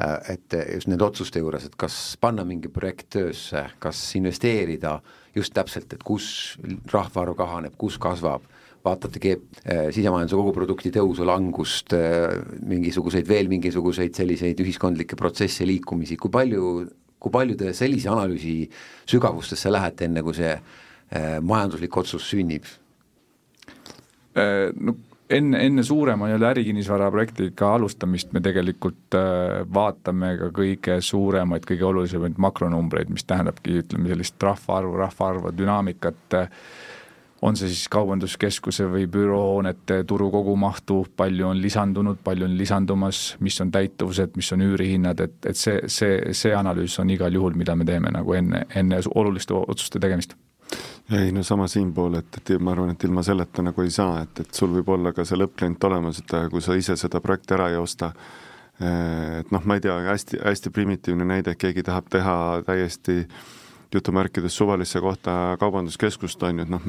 Äh, et just nende otsuste juures, et kas panna mingi projekt töösse, kas investeerida just täpselt, et kus rahvaarv kahaneb, kus kasvab vaatate äh, sisemajanduse koguprodukti tõusu, langust, äh, mingisuguseid, veel mingisuguseid selliseid ühiskondlikke protsesse, liikumisi, kui palju, kui palju te sellise analüüsi sügavustesse lähete, enne kui see majanduslik otsus sünnib? No enne, enne suurema nii-öelda ärikinnisvara projektiga alustamist me tegelikult vaatame ka kõige suuremaid, kõige olulisemaid makronumbreid, mis tähendabki, ütleme sellist rahvaarvu, rahvaarvu dünaamikat. Äh,, on see siis kaubanduskeskuse või büroohoonete turu kogumahtu, palju on lisandunud, palju on lisandumas, mis on täituvused, mis on üürihinnad, et, et see, see, see analüüs on igal juhul, mida me teeme nagu enne, enne oluliste otsuste tegemist ei no sama siinpool, et, et ma arvan, et ilma selleta nagu ei saa, et, et sul võib olla ka see lõppklient olemas, et kui sa ise seda projekti ära ei osta, et noh, ma ei tea, hästi, hästi primitiivne näide, keegi tahab teha täiesti äh, jutumärkides suvalisse kohta kaubanduskeskust, on ju, et noh,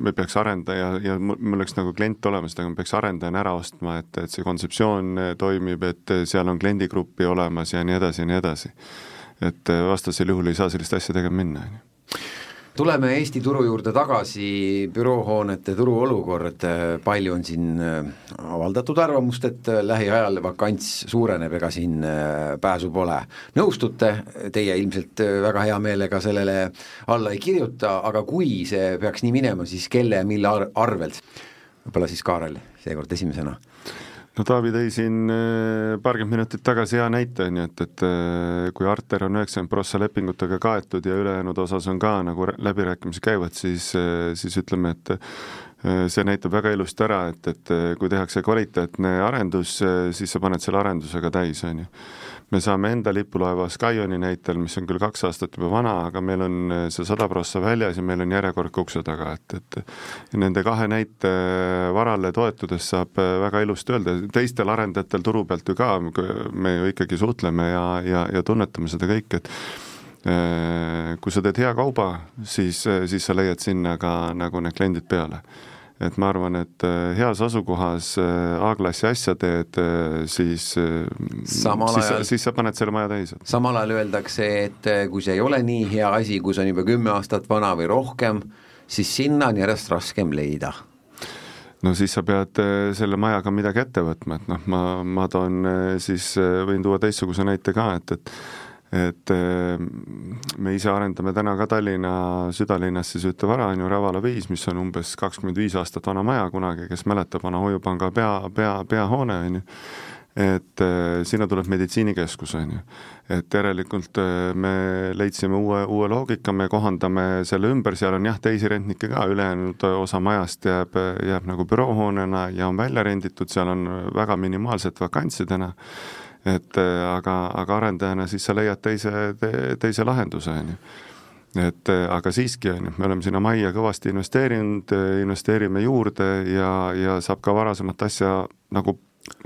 me peaks arendaja ja mul oleks nagu klient olemas, aga me peaks arendajana ära ostma, et, et see kontseptsioon toimib, et seal on kliendigruppi olemas ja nii edasi ja nii edasi. et vastasel juhul ei saa sellist asja tegema minna, on ju tuleme Eesti turu juurde tagasi, büroohoonete turuolukord, palju on siin äh, avaldatud arvamust, et äh, lähiajal vakants suureneb, ega siin äh, pääsu pole. nõustute, teie ilmselt väga hea meelega sellele alla ei kirjuta, aga kui see peaks nii minema, siis kelle ja mille ar arvelt? võib-olla siis Kaarel seekord esimesena no Taavi tõi siin äh, paarkümmend minutit tagasi hea näite, on ju, et, et äh, kui Arter on üheksakümmend prossa lepingutega kaetud ja ülejäänud osas on ka nagu läbirääkimised käivad, siis, äh, siis ütleme, et see näitab väga ilusti ära, et, et kui tehakse kvaliteetne arendus, siis sa paned selle arendusega täis, on ju me saame enda lipulaeva Skyoni näitel, mis on küll kaks aastat juba vana, aga meil on eh, see sada prossa väljas ja meil on järjekord ka ukse taga, et, et nende kahe näite varale toetudes saab eh, väga ilusti öelda, teistel arendajatel turu pealt ju ka, me ju ikkagi suhtleme ja, ja, ja tunnetame seda kõike, et eh, kui sa teed hea kauba, siis, siis sa leiad sinna ka nagu need kliendid peale et ma arvan, et äh, heas asukohas äh, A-klassi asja teed, äh, siis, Samal siis, ajal, siis sa paned selle maja täis. samal ajal öeldakse, et kui see ei ole nii hea asi, kui see on juba kümme aastat vana või rohkem, siis sinna on järjest raskem leida no siis sa pead selle majaga midagi ette võtma, et noh, ma, ma toon siis, võin tuua teistsuguse näite ka, et, et et eh, me ise arendame täna ka Tallinna südalinnas siis ühte vara, on ju, Ravala viis, mis on umbes kakskümmend viis aastat vana maja kunagi, kes mäletab, vana hoiupanga pea, pea, peahoone, on ju, et äh, sinna tuleb meditsiinikeskus, on ju. et järelikult äh, me leidsime uue, uue loogika, me kohandame selle ümber, seal on jah, teisi rentnikke ka, ülejäänud osa majast jääb, jääb nagu büroohoonena ja on välja renditud, seal on väga minimaalset vakantsi täna et äh, aga, aga arendajana siis sa leiad teise te,, teise lahenduse, on ju. Et äh, aga siiski, on ju, me oleme sinna majja kõvasti investeerinud, investeerime juurde ja, ja saab ka varasemat asja nagu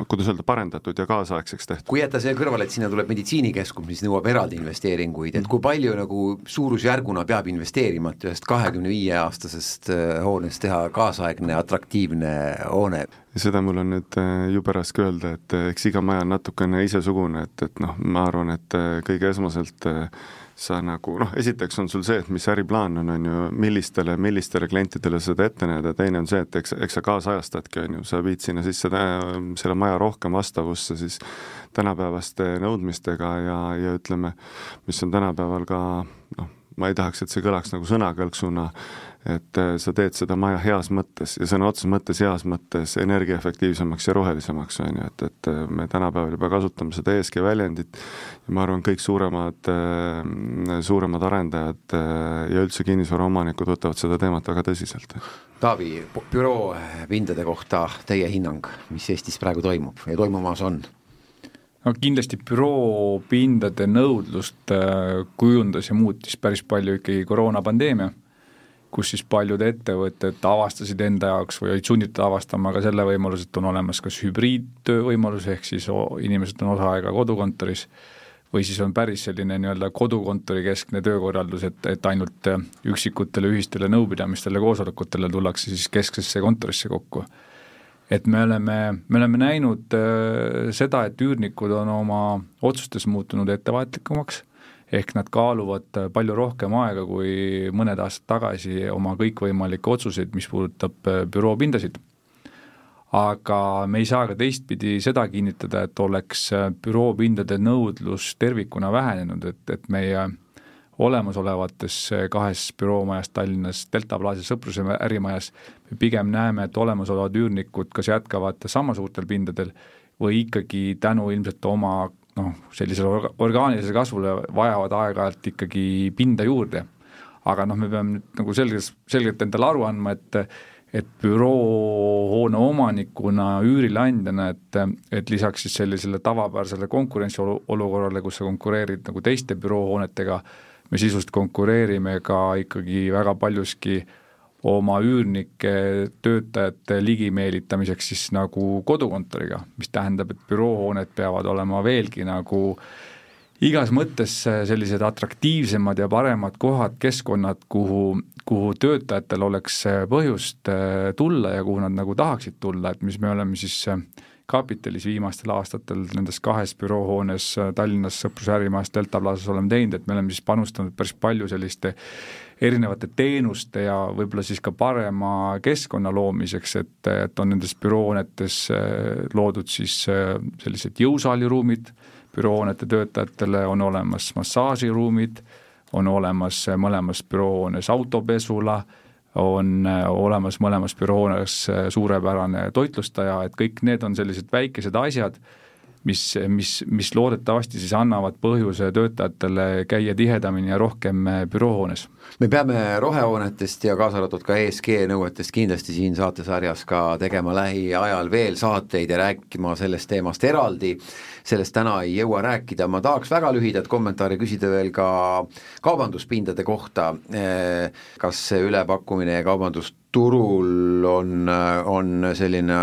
kuidas öelda, parendatud ja kaasaegseks tehtud. kui jätta see kõrvale, et sinna tuleb meditsiinikeskus, mis nõuab eraldi investeeringuid, et kui palju nagu suurusjärguna peab investeerima, et ühest kahekümne viie aastasest äh, hoonest teha kaasaegne atraktiivne hoone? seda mul on nüüd äh, jube raske öelda, et äh, eks iga maja on natukene isesugune, et, et noh, ma arvan, et kõige esmaselt sa nagu noh, esiteks on sul see, et mis äriplaan on, on ju, millistele, millistele klientidele seda ette näed ja teine on see, et eks, eks sa kaasajastadki, on ju, sa viid sinna sisse selle maja rohkem vastavusse siis tänapäevaste nõudmistega ja, ja ütleme, mis on tänapäeval ka noh, ma ei tahaks, et see kõlaks nagu sõnakõlksuna, et äh, sa teed seda maja heas mõttes ja sõna otseses mõttes heas mõttes energiaefektiivsemaks ja rohelisemaks, on ju, et, et äh, me tänapäeval juba kasutame seda ESG väljendit ja ma arvan, kõik suuremad, äh, suuremad arendajad ja üldse kinnisvaraomanikud võtavad seda teemat väga tõsiselt. Taavi, büroo pindade kohta teie hinnang, mis Eestis praegu toimub ja toimumas on? no kindlasti büroopindade nõudlust kujundas ja muutis päris palju ikkagi koroonapandeemia kus siis paljud ettevõtted avastasid enda jaoks või olid sunnitud avastama ka selle võimaluse, et on olemas kas hübriidtöö võimalus, ehk siis inimesed on osa aega kodukontoris, või siis on päris selline nii-öelda kodukontori keskne töökorraldus, et, et ainult üksikutele ühistele nõupidamistele, koosolekutele tullakse siis kesksesse kontorisse kokku. et me oleme, me oleme näinud äh, seda, et üürnikud on oma otsustes muutunud ettevaatlikumaks ehk nad kaaluvad äh, palju rohkem aega kui mõned aastad tagasi oma kõikvõimalikke otsuseid, mis puudutab äh, büroopindasid. aga me ei saa ka teistpidi seda kinnitada, et oleks äh, büroopindade nõudlus tervikuna vähenenud, et, et meie olemasolevates kahes büroomajas Tallinnas, Delta Plaza Sõpruse ärimajas, me pigem näeme, et olemasolevad üürnikud kas jätkavad sama suurtel pindadel või ikkagi tänu ilmselt oma noh, sellisele orga-, orgaanilisele kasvule vajavad aeg-ajalt ikkagi pinda juurde. aga noh, me peame nüüd nagu selges, selgelt endale aru andma, et et büroohoone omanikuna, üürileandjana, et, et lisaks siis sellisele tavapärasele konkurentsiolukorrale, kus sa konkureerid nagu teiste büroohoonetega, me sisuliselt konkureerime ka ikkagi väga paljuski äh, oma üürnike töötajate ligimeelitamiseks siis nagu kodukontoriga, mis tähendab, et büroohooned peavad olema veelgi nagu igas mõttes sellised atraktiivsemad ja paremad kohad, keskkonnad, kuhu, kuhu töötajatel oleks põhjust äh, tulla ja kuhu nad nagu tahaksid tulla, et mis me oleme siis kapitalis viimastel aastatel nendes kahes büroohoones Tallinnas Sõpruse ärimajas Delta Plazas oleme teinud, et me oleme siis panustanud päris palju selliste erinevate teenuste ja võib-olla siis ka parema keskkonna loomiseks, et, et on nendes büroohoonetes loodud siis sellised jõusaaliruumid, büroohoonete töötajatele on olemas massaažiruumid, on olemas mõlemas büroohoones autopesula, on olemas mõlemas büroohoones suurepärane toitlustaja, et kõik need on sellised väikesed asjad, mis, mis, mis loodetavasti siis annavad põhjuse töötajatele käia tihedamini ja rohkem büroohoones. me peame rohehoonetest ja kaasa arvatud ka ESG nõuetest kindlasti siin saatesarjas ka tegema lähiajal veel saateid ja rääkima sellest teemast eraldi, sellest täna ei jõua rääkida, ma tahaks väga lühidat kommentaari küsida veel ka kaubanduspindade kohta, kas see ülepakkumine kaubandusturul on, on selline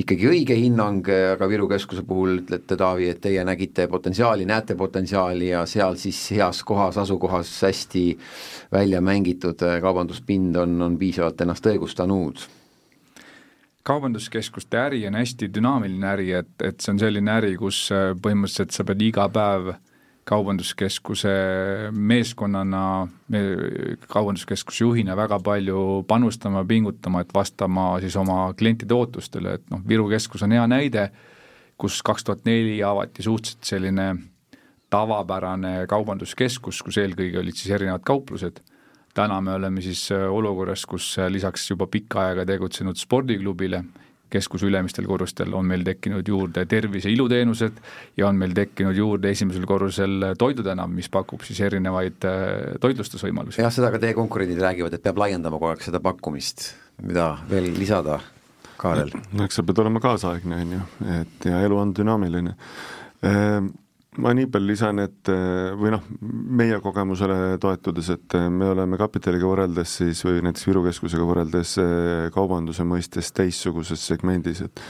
ikkagi õige hinnang, aga Viru Keskuse puhul ütlete, Taavi, et teie nägite potentsiaali, näete potentsiaali ja seal siis heas kohas, asukohas hästi välja mängitud kaubanduspind on, on piisavalt ennast õigustanud. Kaubanduskeskuste äri on hästi dünaamiline äri, et, et see on selline äri, kus põhimõtteliselt sa pead iga päev kaubanduskeskuse meeskonnana, kaubanduskeskuse juhina väga palju panustama, pingutama, et vastama siis oma klientide ootustele, et noh, Viru keskus on hea näide, kus kaks tuhat neli avati suhteliselt selline tavapärane kaubanduskeskus, kus eelkõige olid siis erinevad kauplused, täna me oleme siis olukorras, kus lisaks juba pikka aega tegutsenud spordiklubile keskuse ülemistel korrustel on meil tekkinud juurde tervise iluteenused ja on meil tekkinud juurde esimesel korrusel toidutänav, mis pakub siis erinevaid äh, toitlustusvõimalusi. jah, seda ka teie konkurendid räägivad, et peab laiendama kogu aeg seda pakkumist, mida veel lisada, Kaarel? no eks sa pead olema kaasaegne, on ju, et ja elu on dünaamiline ehm, ma nii palju lisan, et või noh, meie kogemusele toetudes, et me oleme kapitaliga võrreldes siis või näiteks Viru Keskusega võrreldes eh, kaubanduse mõistes teistsuguses segmendis, et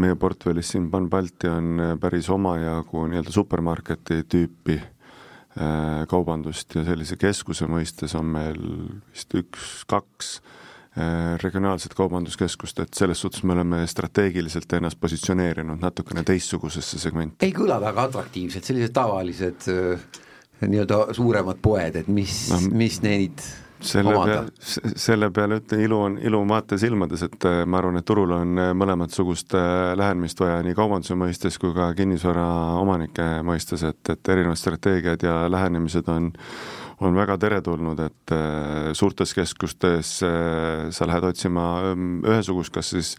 meie portfellis siin Pan Balti on päris omajagu nii-öelda supermarketi tüüpi eh, kaubandust ja sellise keskuse mõistes on meil vist üks-kaks regionaalset kaubanduskeskust, et selles suhtes me oleme strateegiliselt ennast positsioneerinud natukene teistsugusesse segmenti. ei kõla väga atraktiivselt, sellised tavalised äh, nii-öelda suuremad poed, et mis no,, mis neid selle peale, selle peale ütlen, ilu on, ilu on vaate silmades, et äh, ma arvan, et turul on mõlemat sugust lähenemist vaja nii kaubanduse mõistes kui ka kinnisvara omanike mõistes, et, et erinevad strateegiad ja lähenemised on on väga teretulnud, et äh, suurtes keskustes äh, sa lähed otsima ähm, ühesugust, kas siis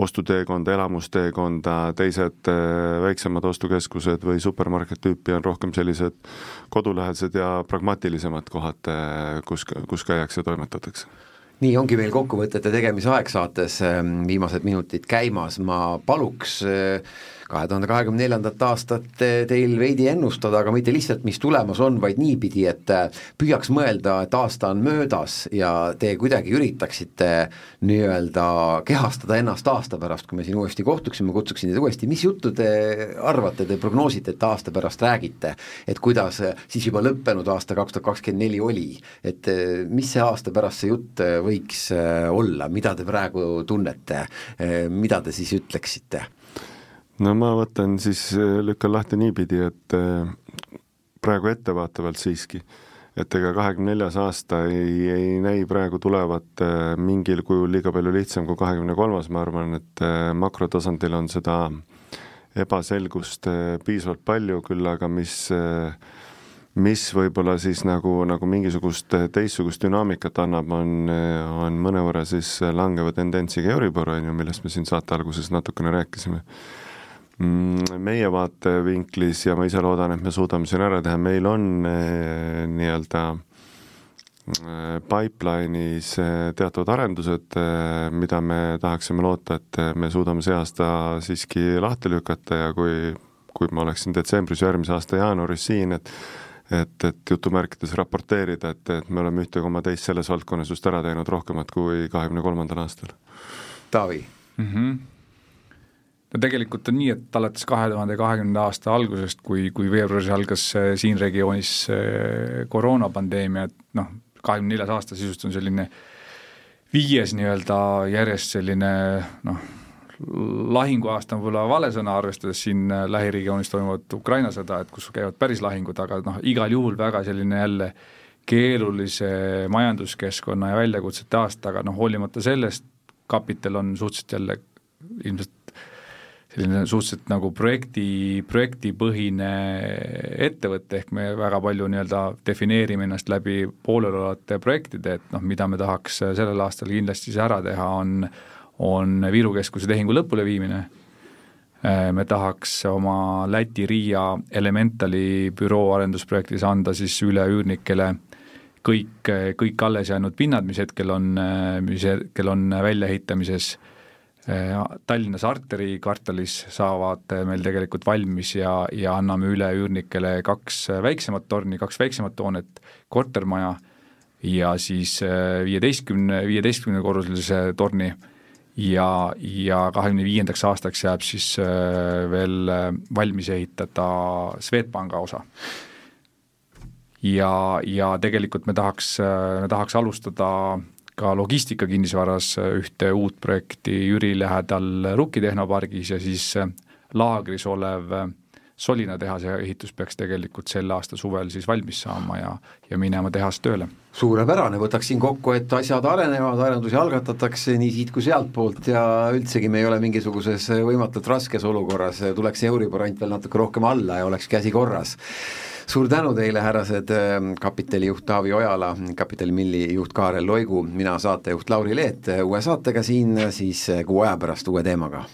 ostuteekonda, elamusteekonda, teised äh, väiksemad ostukeskused või supermarket tüüpi on rohkem sellised kodulähedased ja pragmaatilisemad kohad, kus, kus käiakse ja toimetatakse. Nii ongi meil kokkuvõtete tegemise aeg saates, ähm, viimased minutid käimas, ma paluks äh, kahe tuhande kahekümne neljandat aastat teil veidi ennustada, aga mitte lihtsalt, mis tulemas on, vaid niipidi, et äh, püüaks mõelda, et aasta on möödas ja te kuidagi üritaksite nii-öelda kehastada ennast aasta pärast, kui me siin uuesti kohtuksime, kutsuksin teid uuesti, mis juttu te arvate, te prognoosite, et aasta pärast räägite, et kuidas siis juba lõppenud aasta kaks tuhat kakskümmend neli oli, et äh, mis see aasta pärast see jutt võiks äh, olla, mida te praegu tunnete, mida te siis ütleksite? No ma võtan siis, äh, lükkan lahti niipidi, et äh, praegu ettevaatavalt siiski, et ega kahekümne neljas aasta ei, ei näi praegu tulevat äh, mingil kujul liiga palju lihtsam kui kahekümne kolmas, ma arvan, et makrotasandil on seda ebaselgust piisavalt palju, küll aga mis mis võib-olla siis nagu, nagu mingisugust teistsugust dünaamikat annab, on, on mõnevõrra siis langeva tendentsiga Euribor, on ju, millest me siin saate alguses natukene rääkisime meie vaatevinklis ja ma ise loodan, et me suudame siin ära teha, meil on eh, nii-öelda eh, pipeline'is eh, teatavad arendused, mida me tahaksime loota, et me suudame see aasta siiski lahti lükata ja kui, kui ma oleksin detsembris järgmise aasta jaanuaris siin, et et, et jutumärkides raporteerida, et, et me oleme ühte koma teist selles valdkonnas just ära teinud rohkemat kui kahekümne kolmandal aastal. Taavi mm? -hmm no tegelikult on nii, et alates kahe tuhande kahekümnenda aasta algusest, kui, kui veebruaris algas siin regioonis koroonapandeemia, et noh, kahekümne neljas aasta sisust on selline viies nii-öelda järjest selline noh, lahinguaasta on võib-olla vale sõna, arvestades siin lähiriigioonis toimuvat Ukraina sõda, et kus käivad päris lahingud, aga noh, igal juhul väga selline jälle keerulise majanduskeskkonna ja väljakutsete aasta, aga noh, hoolimata sellest, kapital on suhteliselt jälle ilmselt selline suhteliselt nagu projekti, projektipõhine ettevõte, ehk me väga palju nii-öelda defineerime ennast läbi pooleliolevate projektide, et noh, mida me tahaks sellel aastal kindlasti siis ära teha, on on Viru keskuse tehingu lõpuleviimine, me tahaks oma Läti Riia Elementali büroo arendusprojektis anda siis üle üürnikele kõik, kõik alles jäänud pinnad, mis hetkel on, mis hetkel on väljaehitamises Tallinnas Arteri kvartalis saavad meil tegelikult valmis ja, ja anname üle üürnikele kaks väiksemat torni, kaks väiksemat hoonet, kortermaja ja siis viieteistkümne, viieteistkümnekorruselise torni. Ja, ja kahekümne viiendaks aastaks jääb siis veel valmis ehitada Swedbanka osa. Ja, ja tegelikult me tahaks, me tahaks alustada ka logistika kinnisvaras ühte uut projekti Jüri lähedal Rukki tehnopargis ja siis laagris olev Solina tehase ehitus peaks tegelikult selle aasta suvel siis valmis saama ja, ja minema tehas tööle. suurepärane, võtaksin kokku, et asjad arenevad, arendusi algatatakse nii siit kui sealtpoolt ja üldsegi me ei ole mingisuguses võimatult raskes olukorras, tuleks Euribor ainult veel natuke rohkem alla ja oleks käsi korras suur tänu teile, härrased, kapitalijuht Taavi Ojala, Kapitali Milli juht Kaarel Loigu, mina saatejuht Lauri Leet, uue saatega siin siis kuu aja pärast uue teemaga